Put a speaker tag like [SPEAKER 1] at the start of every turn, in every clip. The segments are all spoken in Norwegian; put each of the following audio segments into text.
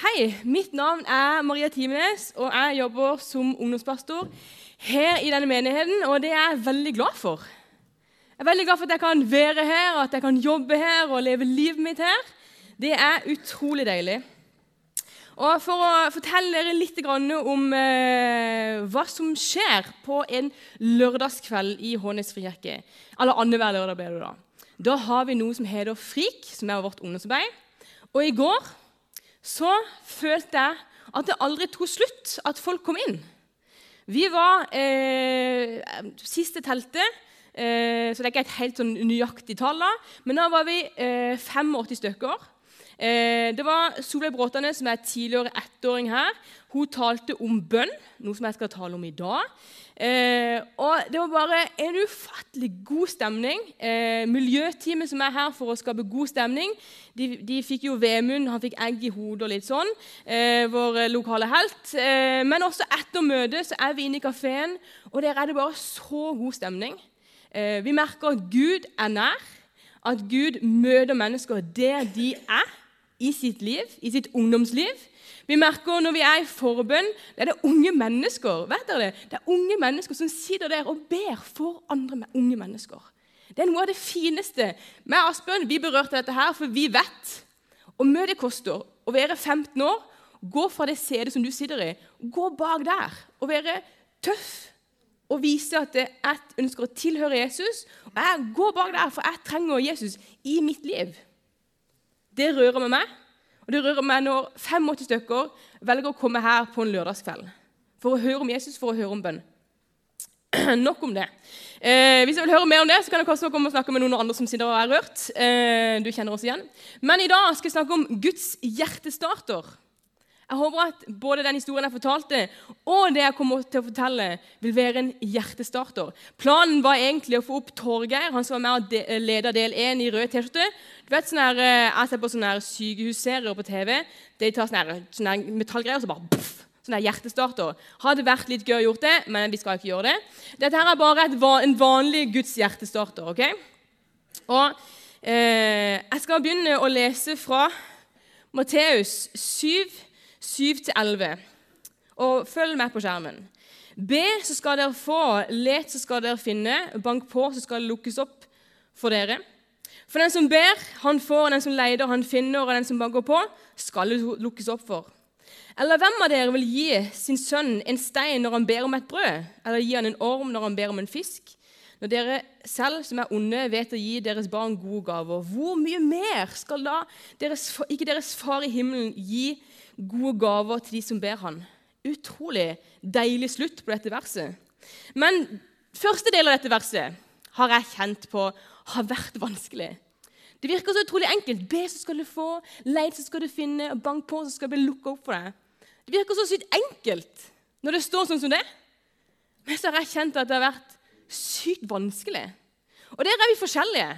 [SPEAKER 1] Hei, mitt navn er Maria Timenes, og jeg jobber som ungdomspastor her i denne menigheten, og det er jeg veldig glad for. Jeg er veldig glad for at jeg kan være her, at jeg kan jobbe her og leve livet mitt her. Det er utrolig deilig. Og For å fortelle dere litt om eh, hva som skjer på en lørdagskveld i Hånes frikirke Eller annenhver lørdag blir det da. Da har vi noe som heter FRIK, som er vårt ungdomsarbeid. Og i går så følte jeg at det aldri tok slutt at folk kom inn. Vi var eh, siste teltet, eh, så det er ikke et helt sånn nøyaktig tall, men da var vi eh, 85 stykker. Eh, det var Solveig Bråtane, som er tidligere ettåring her. Hun talte om bønn, noe som jeg skal tale om i dag. Eh, og Det var bare en ufattelig god stemning. Eh, miljøteamet som er her for å skape god stemning, de, de fikk jo Vemund, han fikk egg i hodet og litt sånn. Vår lokale helt. Men også etter møtet så er vi inne i kafeen, og der er det bare så god stemning. Vi merker at Gud er nær, at Gud møter mennesker der de er i sitt liv, i sitt ungdomsliv. Vi merker når vi er i forbønn, det er det unge mennesker vet dere det? Det er unge mennesker som sitter der og ber for andre unge mennesker. Det er noe av det fineste. Med Asbjørn vi berørte dette her, for vi vet å møte koster. Å være 15 år, gå fra det setet som du sitter i, gå bak der og være tøff og vise at jeg ønsker å tilhøre Jesus. Og jeg går bak der, for jeg trenger Jesus i mitt liv. Det rører med meg. Og det rører meg når 85 stykker velger å komme her på en lørdagskveld for å høre om Jesus, for å høre om bønn. Nok om det. Eh, hvis jeg vil høre mer om det, så kan jeg også komme og snakke med noen andre som sitter og er rørt. Eh, du kjenner oss igjen. Men i dag skal jeg snakke om Guds hjertestarter. Jeg håper at både den historien jeg fortalte, og det jeg kommer til å fortelle, vil være en hjertestarter. Planen var egentlig å få opp Torgeir, han som var med og leda del 1 i rød T-skjorte. Du vet, sånne her, eh, Jeg ser på sånne sykehusserier på TV. De tar sånne, her, sånne metallgreier og så bare puff, sånn hjertestarter. Hadde vært litt gøy å gjøre det, men vi skal ikke gjøre det. Dette her er bare et, en vanlig Guds hjertestarter. ok? Og eh, Jeg skal begynne å lese fra Matteus 7, 7-11. Og følg med på skjermen. Be, så skal dere få. Let, så skal dere finne. Bank på, så skal det lukkes opp for dere. For den som ber, han får, og den som leter, han finner, og den som banker på, skal det lukkes opp for. Eller hvem av dere vil gi sin sønn en stein når han ber om et brød, eller gi han en orm når han ber om en fisk? Når dere selv, som er onde, vet å gi deres barn gode gaver, hvor mye mer skal da deres, ikke deres far i himmelen gi gode gaver til de som ber han. Utrolig deilig slutt på dette verset. Men første del av dette verset har jeg kjent på har vært vanskelig. Det virker så utrolig enkelt. Be, så skal du få. Leit, så skal du finne. og Bank på, så skal det bli lukka opp for deg. Det virker så sykt enkelt når det står sånn som det. Men så har jeg kjent at det har vært sykt vanskelig. Og der er vi forskjellige.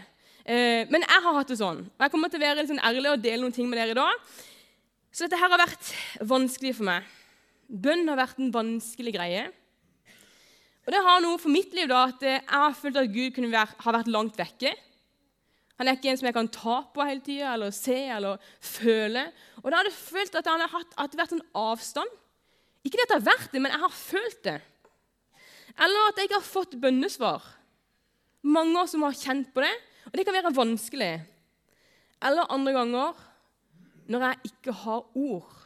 [SPEAKER 1] Eh, men jeg har hatt det sånn. Og jeg kommer til å være litt sånn ærlig og dele noen ting med dere i dag. Så dette her har vært vanskelig for meg. Bønn har vært en vanskelig greie. Og det har noe for mitt liv da, at jeg har følt at Gud kunne være, ha vært langt vekke. Han er ikke en som jeg kan ta på hele tida, eller se eller føle. Og da har jeg følt at, han har hatt, at har vært en avstand. Ikke det at det har vært det, men jeg har følt det. Eller at jeg har fått bønnesvar. Mange som har kjent på det, og det kan være vanskelig. Eller andre ganger når jeg ikke har ord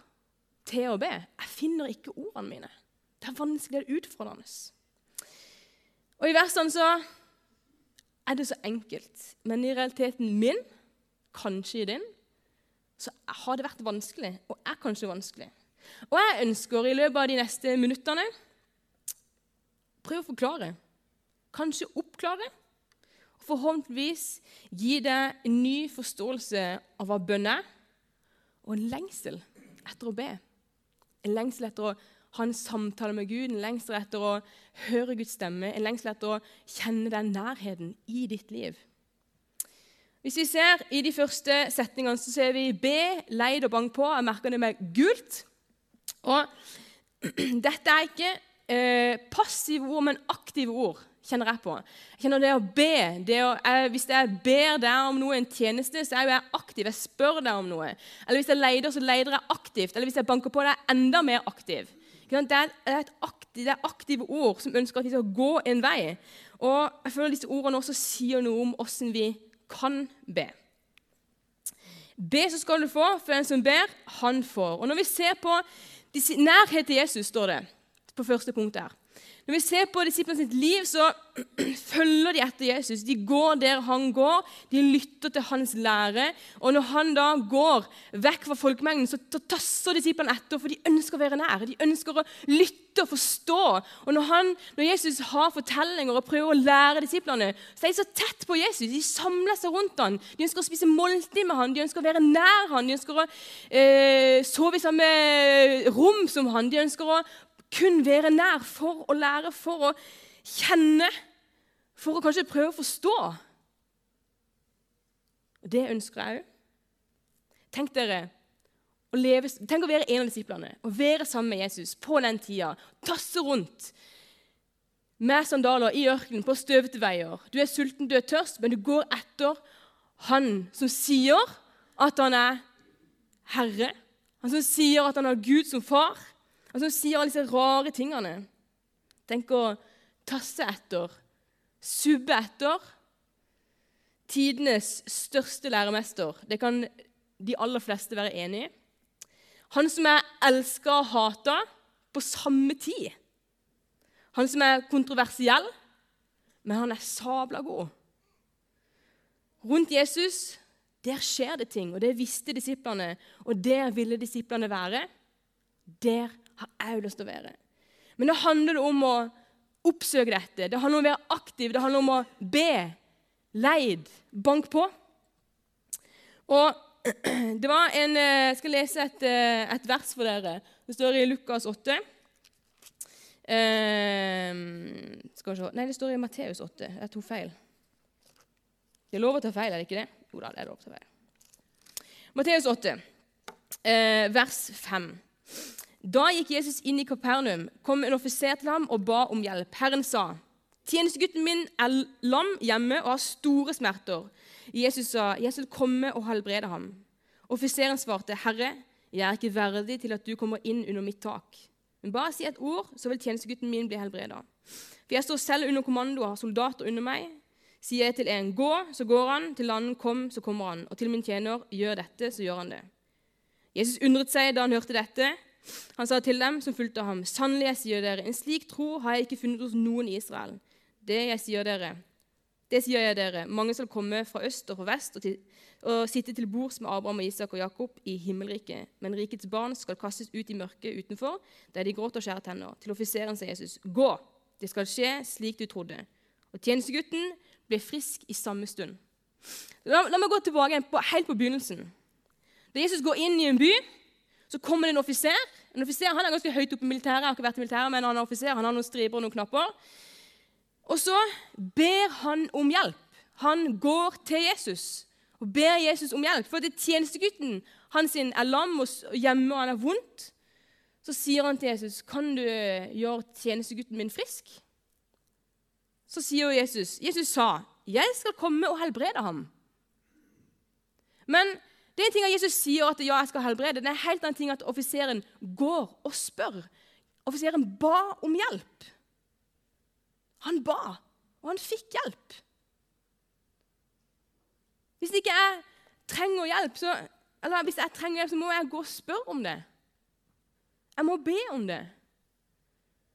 [SPEAKER 1] til å be. Jeg finner ikke ordene mine. Det er vanskelig, det er utfordrende. Og I versene så er det så enkelt, men i realiteten min, kanskje i din, så har det vært vanskelig, og er kanskje vanskelig. Og jeg ønsker i løpet av de neste minuttene prøve å forklare, kanskje oppklare, og forhåpentligvis gi deg en ny forståelse av hva bønn er, og en lengsel etter å be. En lengsel etter å ha en samtale med Gud, en lengsel etter å høre Guds stemme, en lengsel etter å kjenne den nærheten i ditt liv. Hvis vi ser I de første setningene så ser vi be, leid og bank på. Jeg merker det med gult. Og dette er ikke eh, passive ord, men aktive ord kjenner jeg på. Jeg kjenner det å be. Det å, jeg, hvis jeg ber deg om noe, en tjeneste, så er jeg aktiv. Jeg spør deg om noe. Eller hvis jeg leider, så leider jeg aktivt. Eller hvis jeg banker på, er jeg enda mer aktiv. Det er, aktiv, det er aktive ord som ønsker at vi skal gå en vei. Og jeg føler disse ordene også sier noe om åssen vi kan be. Be, så skal du få, for den som ber, han får. Og Når vi ser på nærhet til Jesus, står det på første punkt her. Når vi ser på disiplene sitt liv, så følger de etter Jesus. De går der han går, de lytter til hans lære. Og når han da går vekk fra folkemengden, så tasser disiplene etter, for de ønsker å være nær. De ønsker å lytte og forstå. Og når, han, når Jesus har fortellinger og prøver å lære disiplene, så er de så tett på Jesus. De samler seg rundt ham. De ønsker å spise måltid med ham, de ønsker å være nær ham, de ønsker å eh, sove i samme rom som han. De ønsker å kun være nær for å lære, for å kjenne, for å kanskje prøve å forstå. Det ønsker jeg òg. Tenk dere å leve, tenk å være en av disiplene og være sammen med Jesus på den tida. Tasse rundt med sandaler i ørkenen på støvete veier. Du er sulten, du er tørst, men du går etter han som sier at han er herre. Han som sier at han har Gud som far. Og som sier alle disse rare tingene. Tenk å tasse etter, subbe etter. Tidenes største læremester. Det kan de aller fleste være enig i. Han som er elska og hata på samme tid. Han som er kontroversiell, men han er sabla god. Rundt Jesus der skjer det ting, og det visste disiplene. Og der ville disiplene være. Der har jeg lyst til å være. Men det handler om å oppsøke dette. Det handler om å være aktiv, det handler om å be. Leid. Bank på. Og det var en, Jeg eh, skal lese et, eh, et vers for dere. Det står i Lukas 8. Uh, skal vi se Nei, det står i Matteus 8. Jeg tok feil. Det er lov å ta feil, er det ikke det? Jo da, det er lov å ta feil. Matteus 8, uh, vers 5. Da gikk Jesus inn i Kapernaum, kom en offiser til ham og ba om hjelp. Herren sa, 'Tjenestegutten min er lam hjemme og har store smerter.' Jesus sa, 'Jeg skal komme og helbrede ham.' Offiseren svarte, 'Herre, jeg er ikke verdig til at du kommer inn under mitt tak.' Men bare si et ord, så vil tjenestegutten min bli helbreda. For jeg står selv under kommando og har soldater under meg. Sier jeg til en 'gå', så går han. Til en annen 'kom', så kommer han. Og til min tjener 'gjør dette', så gjør han det. Jesus undret seg da han hørte dette. Han sa til dem som fulgte ham, sannelig, jeg sier dere, en slik tro har jeg ikke funnet hos noen i Israel. Det jeg sier dere, det sier jeg dere, mange skal komme fra øst og fra vest og, til, og sitte til bords med Abraham og Isak og Jakob i himmelriket. Men rikets barn skal kastes ut i mørket utenfor, der de gråter og skjærer tenner. Til offiseren sa Jesus, gå, det skal skje slik du trodde. Og tjenestegutten ble frisk i samme stund. La, la meg gå tilbake på, helt på begynnelsen. Da Jesus går inn i en by, så kommer det en offiser. En offiser han er ganske høyt oppe i militæret. Jeg har ikke vært i militæret, men Han er offiser, han har noen striper og noen knapper. Og så ber han om hjelp. Han går til Jesus og ber Jesus om hjelp. For det tjenestegutten hans er lam og hjemme og han er vondt. Så sier han til Jesus, 'Kan du gjøre tjenestegutten min frisk?' Så sier Jesus, Jesus sa, 'Jeg skal komme og helbrede ham.' Men det er en ting at Jesus sier at ja, jeg skal helbrede. Det er en helt annen ting at offiseren går og spør. Offiseren ba om hjelp. Han ba, og han fikk hjelp. Hvis ikke jeg trenger hjelp, så, eller hvis jeg trenger hjelp, så må jeg gå og spørre om det. Jeg må be om det.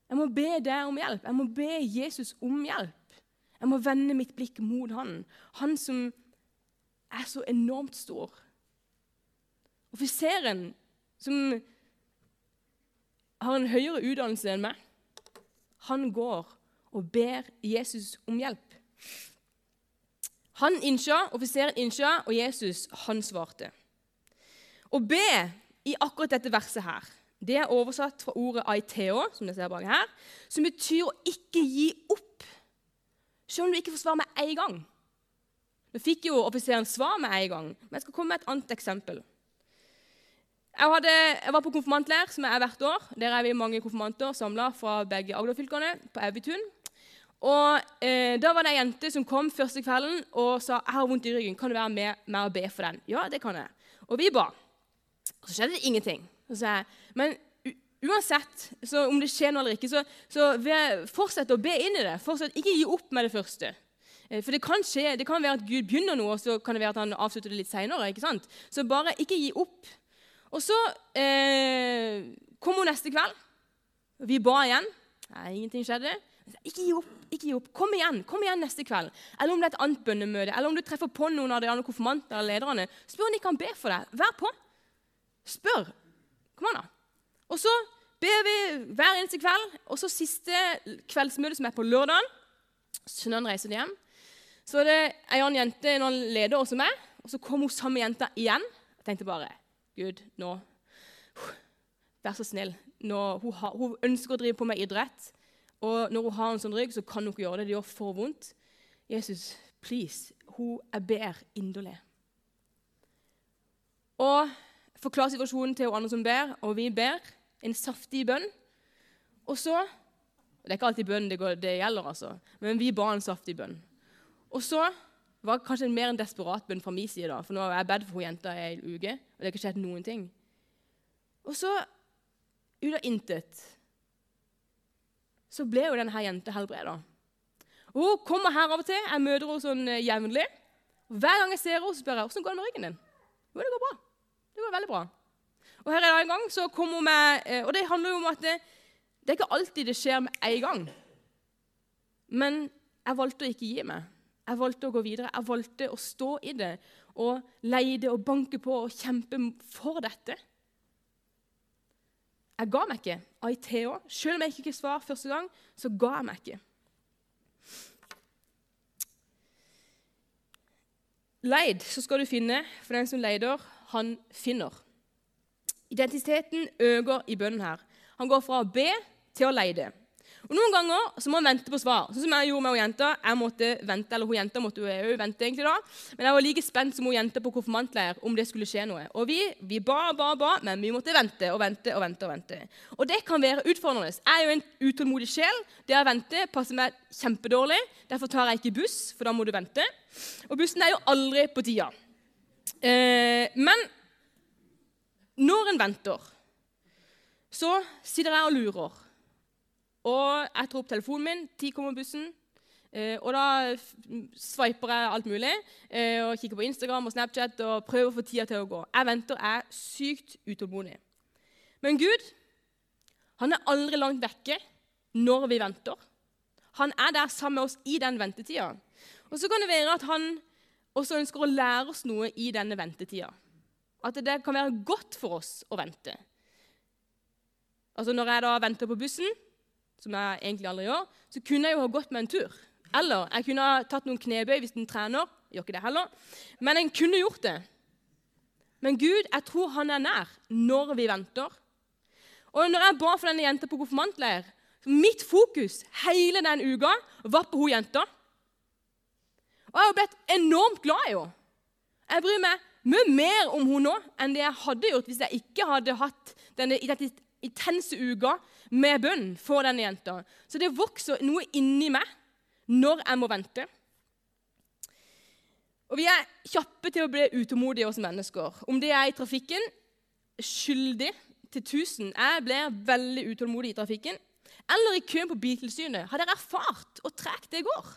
[SPEAKER 1] Jeg må be deg om hjelp. Jeg må be Jesus om hjelp. Jeg må vende mitt blikk mot han. Han som er så enormt stor. Offiseren, som har en høyere utdannelse enn meg, han går og ber Jesus om hjelp. Han innsja, Offiseren innsja, og Jesus han svarte. Å be i akkurat dette verset her, det er oversatt fra ordet aiteo, som dere ser bak her, som betyr å ikke gi opp, selv om du ikke får svar med en gang. Nå fikk jo offiseren svar med en gang, men jeg skal komme med et annet eksempel. Jeg, hadde, jeg, var på konfirmantleir, som jeg er hvert år. Der er vi mange konfirmanter samla fra begge Agder-fylkene på Evitun. Og eh, Da var det ei jente som kom første kvelden og sa jeg har vondt i ryggen. Kan du være med meg og be for den? Ja, det kan jeg. Og vi ba. Og så skjedde det ingenting. Jeg, Men uansett om det skjer noe eller ikke, så, så fortsett å be inn i det. Fortsett, ikke gi opp med det første. Eh, for det kan skje, det kan være at Gud begynner noe, og så kan det være at han avslutter det litt seinere. Så bare ikke gi opp. Og så eh, kom hun neste kveld. Vi ba igjen. Nei, ingenting skjedde. Ikke gi opp. ikke gi opp. Kom igjen kom igjen neste kveld. Eller om det er et annet bønnemøte, eller om du treffer på noen av de andre konfirmantene eller lederne. Spør om de kan be for deg. Vær på. Spør. Kom an, da. Og så ber vi hver eneste kveld. Og så siste kveldsmøte, som er på lørdagen. Sønnen reiser de hjem. Så det er ei annen jente, en annen leder også med. Og så kom hun samme jenta igjen. Jeg tenkte bare Gud, nå Vær så snill. Nå, hun, har, hun, ønsker å drive på med idrett. Og når hun har en sånn rygg, så kan hun ikke gjøre det. Det gjør for vondt. Jesus, please. Hun jeg ber inderlig. Og forklare situasjonen til andre som ber, og vi ber en saftig bønn. Og så Det er ikke alltid bønn det, går, det gjelder, altså, men vi ba en saftig bønn. Og så var kanskje mer en desperat bønn fra min side, da, for nå har jeg bedt for hun jenta i en uke, og det har ikke skjedd noen ting. Og så, ut av intet, så ble jo denne jenta helbreda. Hun kommer her av og til. Jeg møter henne sånn eh, jevnlig. Hver gang jeg ser henne, spør jeg hvordan går det med ryggen din. Jo, det går bra. Det går veldig bra. Og her er det en gang så kommer hun med, eh, og det handler jo om at det, det er ikke alltid det skjer med en gang. Men jeg valgte å ikke gi meg. Jeg valgte å gå videre. Jeg valgte å stå i det og leide og banke på og kjempe for dette. Jeg ga meg ikke. Aiteo. Selv om jeg ikke fikk svar første gang, så ga jeg meg ikke. Leid, så skal du finne, for den som leider, han finner. Identiteten øker i bønnen her. Han går fra å be til å leide. Og Noen ganger så må man vente på svar. Sånn som jeg gjorde med hun jenta. Jeg måtte vente, eller hun jenta måtte jo vente egentlig da. Men jeg var like spent som hun jenta på konfirmantleir om det skulle skje noe. Og vi, vi ba, ba, ba, men vi måtte vente og vente og vente. Og vente. Og det kan være utfordrende. Jeg er jo en utålmodig sjel. Det å vente passer meg kjempedårlig. Derfor tar jeg ikke buss, for da må du vente. Og bussen er jo aldri på tida. Eh, men når en venter, så sitter jeg og lurer. Og jeg tar opp telefonen min, tid kommer bussen. Eh, og da sveiper jeg alt mulig eh, og kikker på Instagram og Snapchat og prøver å få tida til å gå. Jeg venter, jeg er sykt utålmodig. Men Gud han er aldri langt vekke når vi venter. Han er der sammen med oss i den ventetida. Og så kan det være at han også ønsker å lære oss noe i denne ventetida. At det kan være godt for oss å vente. Altså Når jeg da venter på bussen, som jeg egentlig aldri gjør, så kunne jeg jo ha gått med en tur. Eller jeg kunne ha tatt noen knebøy hvis en trener. Jeg gjør ikke det heller. Men en kunne gjort det. Men Gud, jeg tror han er nær når vi venter. Og når jeg ba for denne jenta på konfirmantleir, mitt fokus hele den uka var på hun jenta. Og jeg har blitt enormt glad i henne. Jeg bryr meg mye mer om henne nå enn det jeg hadde gjort hvis jeg ikke hadde hatt denne intense uka med bønn for denne jenta. Så det vokser noe inni meg når jeg må vente. Og Vi er kjappe til å bli utålmodige oss mennesker. Om det er i trafikken, skyldig til 1000. Jeg blir veldig utålmodig i trafikken. Eller i køen på Biltilsynet. Har dere erfart hvor tregt det går?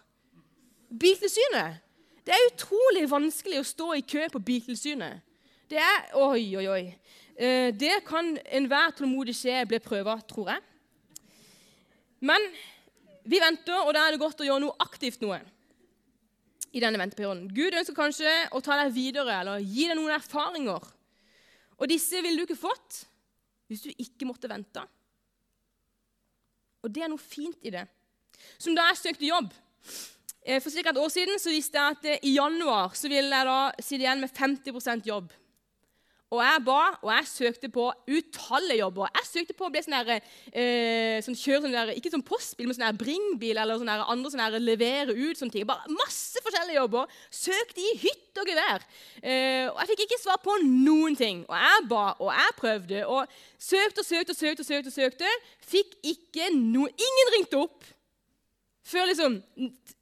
[SPEAKER 1] Biltilsynet. Det er utrolig vanskelig å stå i kø på Biltilsynet. Det er Oi, oi, oi. Eh, det kan enhver tålmodig skje bli prøva, tror jeg. Men vi venter, og da er det godt å gjøre noe aktivt noe i denne venteperioden. Gud ønsker kanskje å ta deg videre eller gi deg noen erfaringer. Og disse ville du ikke fått hvis du ikke måtte vente. Og det er noe fint i det. Som da jeg søkte jobb eh, For ca. et år siden så visste jeg at eh, i januar så ville jeg da sitte igjen med 50% jobb. Og jeg ba, og jeg søkte på utallige jobber. Jeg søkte på å bli sånn der, eh, sånn, kjøre sånn der, ikke sånn postbil, men sånn der bringbil eller sånn der, andre sånn der, levere ut sånne ting. Bare masse forskjellige jobber. Søkte i hytt og gevær. Eh, og jeg fikk ikke svar på noen ting. Og jeg ba, og jeg prøvde, og søkte og søkte og søkte. og søkte og søkte. Fikk ikke noe Ingen ringte opp. Før liksom,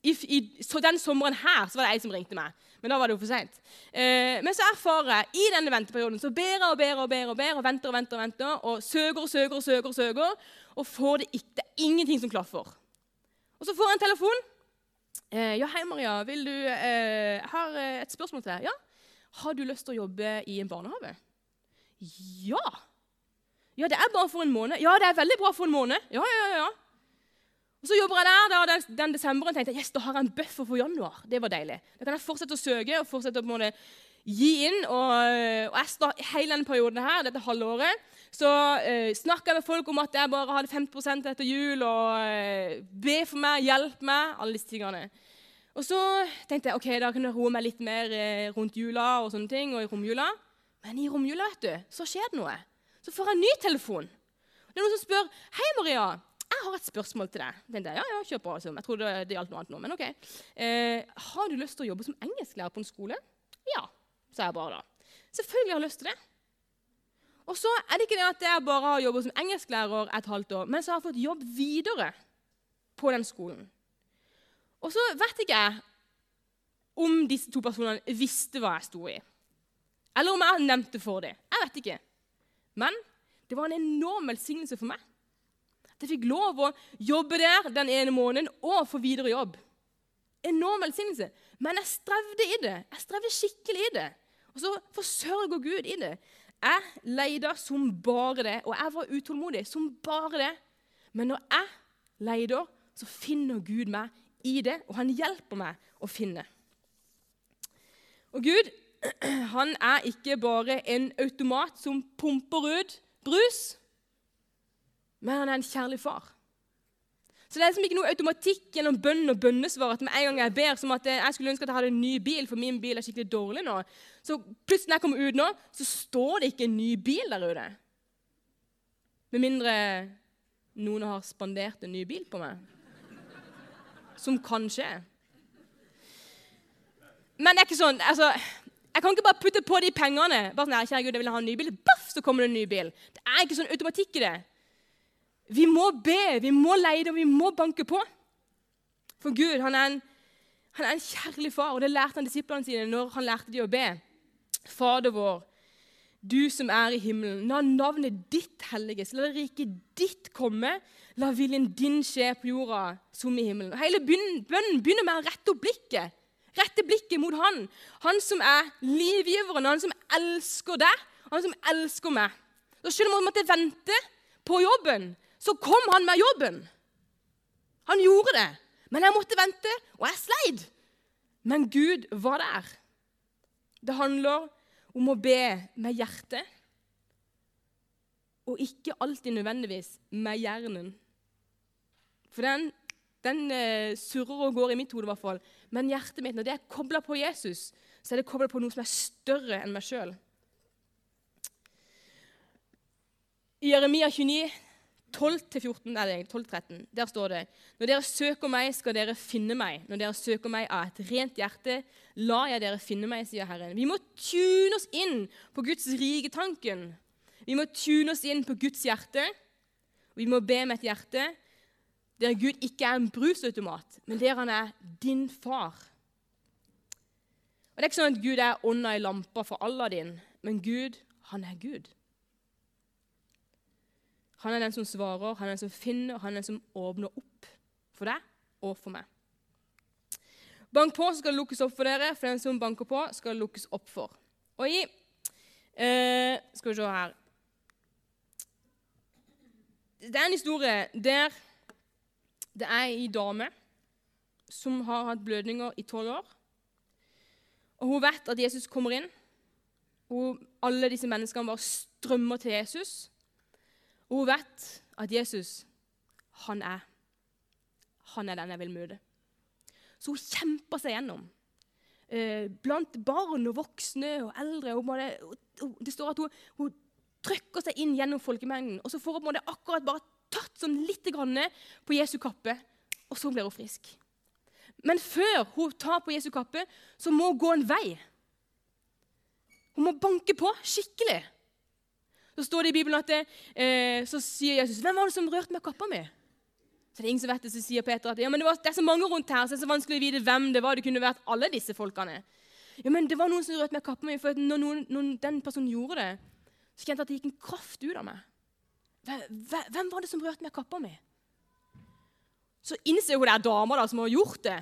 [SPEAKER 1] i, i, Den sommeren her så var det ei som ringte meg. Men da var det jo for seint. Eh, men så erfarer jeg i denne venteperioden så ber jeg og ber og ber og ber og venter og venter og venter, og søker og søker og søker, og søker, og får det ikke. Det er ingenting som klaffer. Og så får jeg en telefon. Eh, 'Ja, hei, Maria. Vil du eh, har eh, et spørsmål til deg.' 'Ja. Har du lyst til å jobbe i en barnehage?' 'Ja.' 'Ja, det er bare for en måned.' 'Ja, det er veldig bra for en måned.' 'Ja, ja, ja.' Og Så jobber jeg der da, den, den desemberen tenkte jeg, yes, da har jeg en buffer for januar. Det var deilig. Da kan jeg fortsette å søke og fortsette å måte, gi inn. Og, og jeg start, hele denne perioden her, dette halvåret så eh, snakka jeg med folk om at jeg bare hadde 50% etter jul. Og eh, be for meg, hjelp meg, alle disse tingene. Og så tenkte jeg ok, da kan jeg roe meg litt mer eh, rundt jula og sånne ting, og i romjula. Men i romjula vet du, så skjer det noe. Så får jeg en ny telefon. Det er noen som spør Hei, Maria jeg har et spørsmål til deg. Tenkte, ja, ja, kjør på. Altså. Jeg trodde det gjaldt noe annet nå, men ok. Eh, har du lyst til å jobbe som engelsklærer på en skole? Ja, sa jeg bare da. Selvfølgelig har jeg lyst til det. Og så er det ikke det at jeg bare har jobbet som engelsklærer et halvt år, men så har jeg fått jobb videre på den skolen. Og så vet ikke jeg om disse to personene visste hva jeg sto i. Eller om jeg nevnte for dem. Jeg vet ikke. Men det var en enorm velsignelse for meg jeg fikk lov å jobbe der den ene måneden og få videre jobb. Enorm velsignelse. Men jeg strevde i det. Jeg strevde skikkelig i det. Og så forsørger Gud i det. Jeg leida som bare det, og jeg var utålmodig som bare det. Men når jeg leider, så finner Gud meg i det, og han hjelper meg å finne. Og Gud han er ikke bare en automat som pumper ut brus men han er en kjærlig far. Så det er liksom ikke noe automatikk gjennom bønn og bønnesvar at med en gang jeg ber som at jeg skulle ønske at jeg hadde en ny bil, for min bil er skikkelig dårlig nå. Så plutselig når jeg kommer ut nå, så står det ikke en ny bil der ute. Med mindre noen har spandert en ny bil på meg. Som kan skje. Men det er ikke sånn. altså, Jeg kan ikke bare putte på de pengene. bare sånn, kjære Gud, jeg vil ha en ny bil. Baff, så kommer det en ny bil. Det er ikke sånn automatikk i det. Vi må be, vi må leide, og vi må banke på. For Gud han er, en, han er en kjærlig far, og det lærte han disiplene sine når han lærte de å be. Fader vår, du som er i himmelen, la navnet ditt helliges, la riket ditt komme, la viljen din skje på jorda som i himmelen. Hele bønnen begynner med å rette opp blikket. Rette blikket mot Han. Han som er livgiveren, han som elsker deg, han som elsker meg. Da skjønner man at måtte vente på jobben, så kom han med jobben. Han gjorde det. Men jeg måtte vente, og jeg sleit. Men Gud var der. Det handler om å be med hjertet, og ikke alltid nødvendigvis med hjernen. For den, den uh, surrer og går i mitt hode, i hvert fall. Men hjertet mitt, når det er kobla på Jesus, så er det kobla på noe som er større enn meg sjøl. I Jeremia 29 12-14, eller 12-13, der står det Når dere søker meg, skal dere finne meg. Når dere søker meg av et rent hjerte, lar jeg dere finne meg, sier Herren. Vi må tune oss inn på Guds rike tanken. Vi må tune oss inn på Guds hjerte. Vi må be med et hjerte der Gud ikke er en brusautomat, men der han er din far. Og Det er ikke sånn at Gud er ånda i lampa for Aladdin, men Gud, han er Gud. Han er den som svarer, han er den som finner, han er den som åpner opp for deg og for meg. Bank på, så skal det lukkes opp for dere. For den som banker på, skal det lukkes opp for. Og i eh, Skal vi se her Det er en historie der det er ei dame som har hatt blødninger i tolv år. Og Hun vet at Jesus kommer inn. Og alle disse menneskene bare strømmer til Jesus. Og hun vet at Jesus, han er han er den jeg vil møte. Så hun kjemper seg gjennom. eh, blant barn og voksne og eldre. Og det står at hun, hun, trykker seg inn gjennom folkemengden, og så får hun akkurat bare tatt sånn litt på Jesu kappe, og så blir hun frisk. Men før hun tar på Jesu kappe, så må hun gå en vei. Hun må banke på skikkelig. Så står det i Bibelen at det, eh, så sier Jesus 'Hvem var det som rørte med kappa mi?' Så det er ingen som vet det, så sier Peter at ja, men det, var, det er så mange rundt her, så det er så vanskelig å vite hvem det var. Det kunne vært alle disse folkene. Ja, men det var noen som rørte med kappa mi, for når, noen, når den personen gjorde det, så kjente jeg at det gikk en kraft ut av meg. Hvem var det som rørte med kappa mi? Så innser hun der dama da, som har gjort det,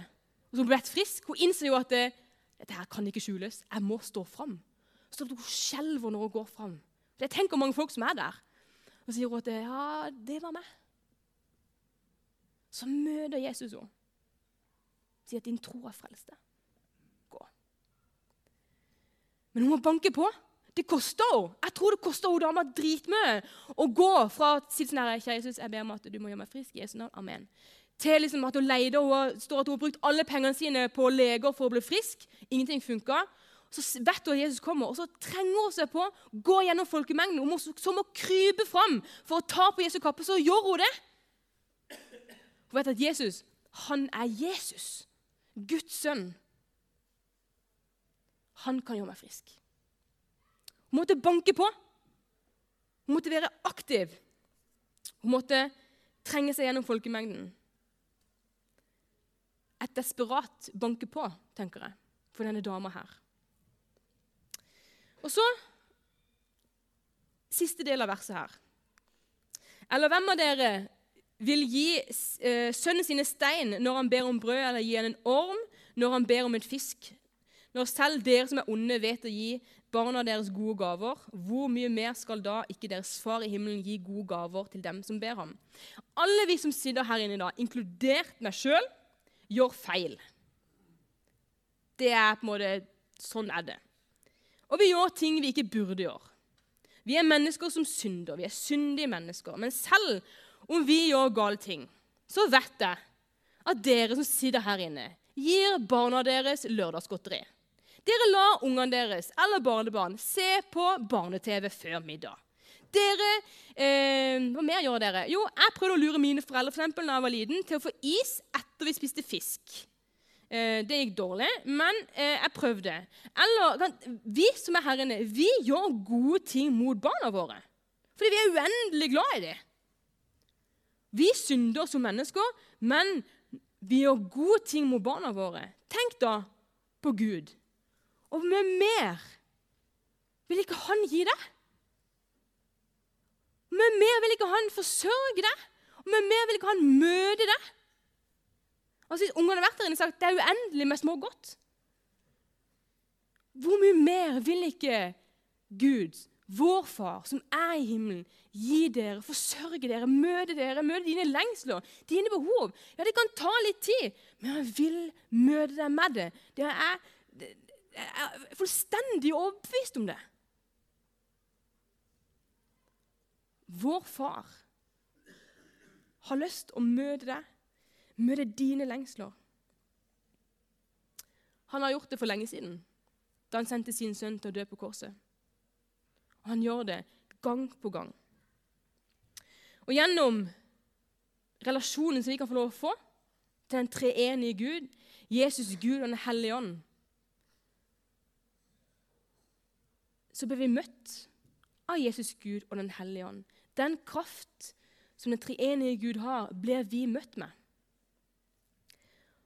[SPEAKER 1] og som ble frisk, hun innser jo at det, dette her kan ikke skjules. Jeg må stå fram. Så hun skjelver når hun går fram. Jeg tenker mange folk som er der. Og sier hun at ja, det var meg. Så møter Jesus henne. Sier at din tro har frelst. Gå. Men hun må banke på. Det koster henne. Jeg tror det koster henne dama dritmye å gå fra si sånn her, Jesus, jeg ber om at du må gjøre meg frisk. Jesu navn. Amen. Til liksom at hun leide, og står at hun har brukt alle pengene sine på leger for å bli frisk. Ingenting funka. Så vet hun at Jesus kommer, og så trenger hun seg på, gå gjennom folkemengden. Hun må, så må krype fram for å ta på Jesu kappe. Så gjør hun det. Hun vet at Jesus, han er Jesus. Guds sønn. Han kan gjøre meg frisk. Hun måtte banke på. Hun måtte være aktiv. Hun måtte trenge seg gjennom folkemengden. Et desperat banke på, tenker jeg, for denne dama her. Og så siste del av verset her. Eller hvem av dere vil gi eh, sønnen sin stein når han ber om brød, eller gi han en orm når han ber om en fisk? Når selv dere som er onde, vet å gi barna deres gode gaver, hvor mye mer skal da ikke deres far i himmelen gi gode gaver til dem som ber ham? Alle vi som sitter her inne i dag, inkludert meg sjøl, gjør feil. Det er på en måte Sånn er det. Og vi gjør ting vi ikke burde gjøre. Vi er mennesker som synder. Vi er syndige mennesker. Men selv om vi gjør gale ting, så vet jeg at dere som sitter her inne, gir barna deres lørdagsgodteri. Dere lar ungene deres eller barnebarn se på barne-TV før middag. Dere, eh, Hva mer gjør dere? Jo, jeg prøvde å lure mine foreldre for eksempel, når jeg var liten, til å få is etter vi spiste fisk. Eh, det gikk dårlig, men eh, jeg prøvde. Eller vi som er her inne, vi gjør gode ting mot barna våre. Fordi vi er uendelig glad i dem. Vi synder som mennesker, men vi gjør gode ting mot barna våre. Tenk da på Gud. Og med mer vil ikke han gi deg? Med mer vil ikke han forsørge deg? Med mer vil ikke han møte deg? Og så Ungene har vært der inne og sagt det er uendelig med små godt. Hvor mye mer vil ikke Gud, vår far, som er i himmelen, gi dere, forsørge dere, møte dere, møte dine lengsler, dine behov? Ja, det kan ta litt tid, men han vil møte deg med det. Det er, er fullstendig overbevist om det. Vår far har lyst å møte deg Møte dine lengsler. Han har gjort det for lenge siden, da han sendte sin sønn til å dø på korset. Og han gjør det gang på gang. Og gjennom relasjonen som vi kan få lov å få til den treenige Gud, Jesus Gud og Den hellige ånd, så blir vi møtt av Jesus Gud og Den hellige ånd. Den kraft som den treenige Gud har, blir vi møtt med.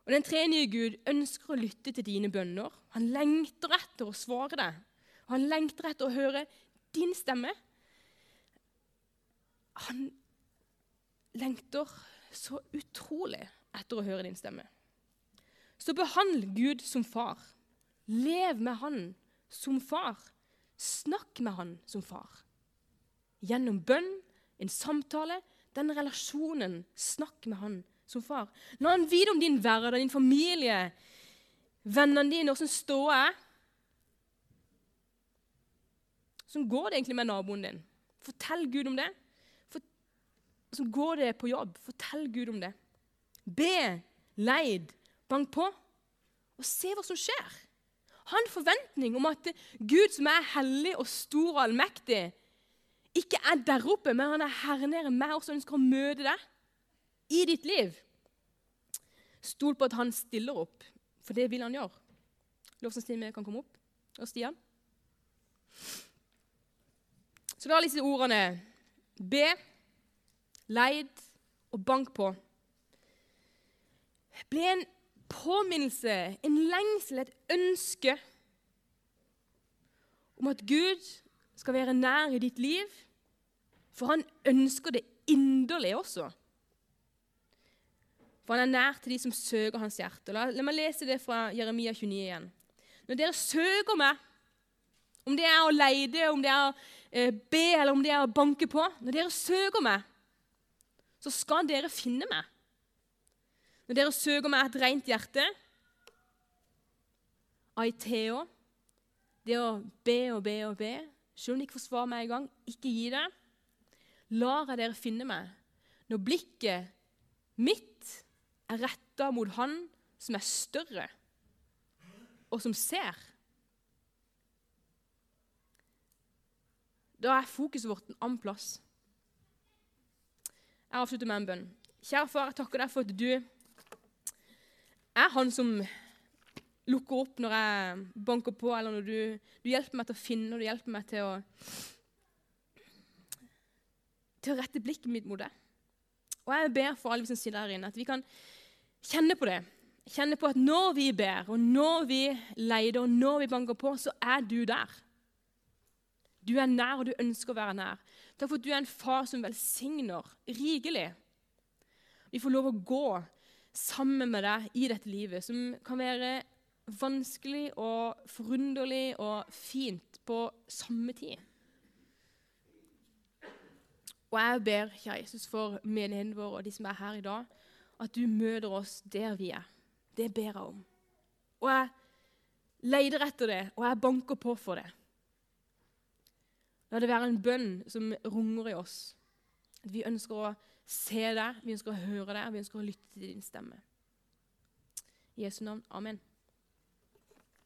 [SPEAKER 1] Og Den tredje Gud ønsker å lytte til dine bønner. Han lengter etter å svare deg. Han lengter etter å høre din stemme. Han lengter så utrolig etter å høre din stemme. Så behandl Gud som far. Lev med han som far. Snakk med han som far. Gjennom bønn, en samtale, den relasjonen. Snakk med han som far. La han vite om din hverdag, din familie, vennene dine, åssen ståa er. Hvordan går det egentlig med naboen din? Fortell Gud om det. Hvordan går det på jobb? Fortell Gud om det. Be, leid, bank på, og se hva som skjer. Ha en forventning om at Gud, som er hellig og stor og allmektig, ikke er der oppe, men han er her nede med oss og ønsker å møte deg i ditt liv. Stol på at han stiller opp, for det vil han gjøre. Lovsangsteamet kan komme opp. Og Stian. Så da er disse ordene be, leid og bank på. Ble en påminnelse, en lengsel, et ønske om at Gud skal være nær i ditt liv, for han ønsker det inderlig også. For han er nær til de som søker hans hjerte. La, la meg lese det fra Jeremia 29 igjen. Når dere søker meg, om det er å leide, om det er å eh, be eller om det er å banke på Når dere søker meg, så skal dere finne meg. Når dere søker meg et rent hjerte, aiteo, det å be og be og be selv om de ikke får svar med en gang, ikke gi det. Lar jeg dere finne meg når blikket mitt er retta mot Han som er større, og som ser. Da er fokuset vårt en annen plass. Jeg avslutter med en bønn. Kjære far, jeg takker deg for at du er han som lukker opp når jeg banker på, eller når du, du hjelper meg til å finne, og du hjelper meg til å, til å rette blikket mitt mot det. Og jeg ber for alle som sitter her inne, at vi kan kjenne på det. Kjenne på at når vi ber, og når vi leider, og når vi banker på, så er du der. Du er nær, og du ønsker å være nær. Takk for at du er en far som velsigner rikelig. Vi får lov å gå sammen med deg i dette livet, som kan være vanskelig og forunderlig og fint på samme tid. Og jeg ber, kjære Jesus, for menigheten vår og de som er her i dag, at du møter oss der vi er. Det ber jeg om. Og jeg leter etter det, og jeg banker på for det. La det være en bønn som runger i oss. At vi ønsker å se deg, vi ønsker å høre deg, vi ønsker å lytte til din stemme. I Jesu navn. Amen.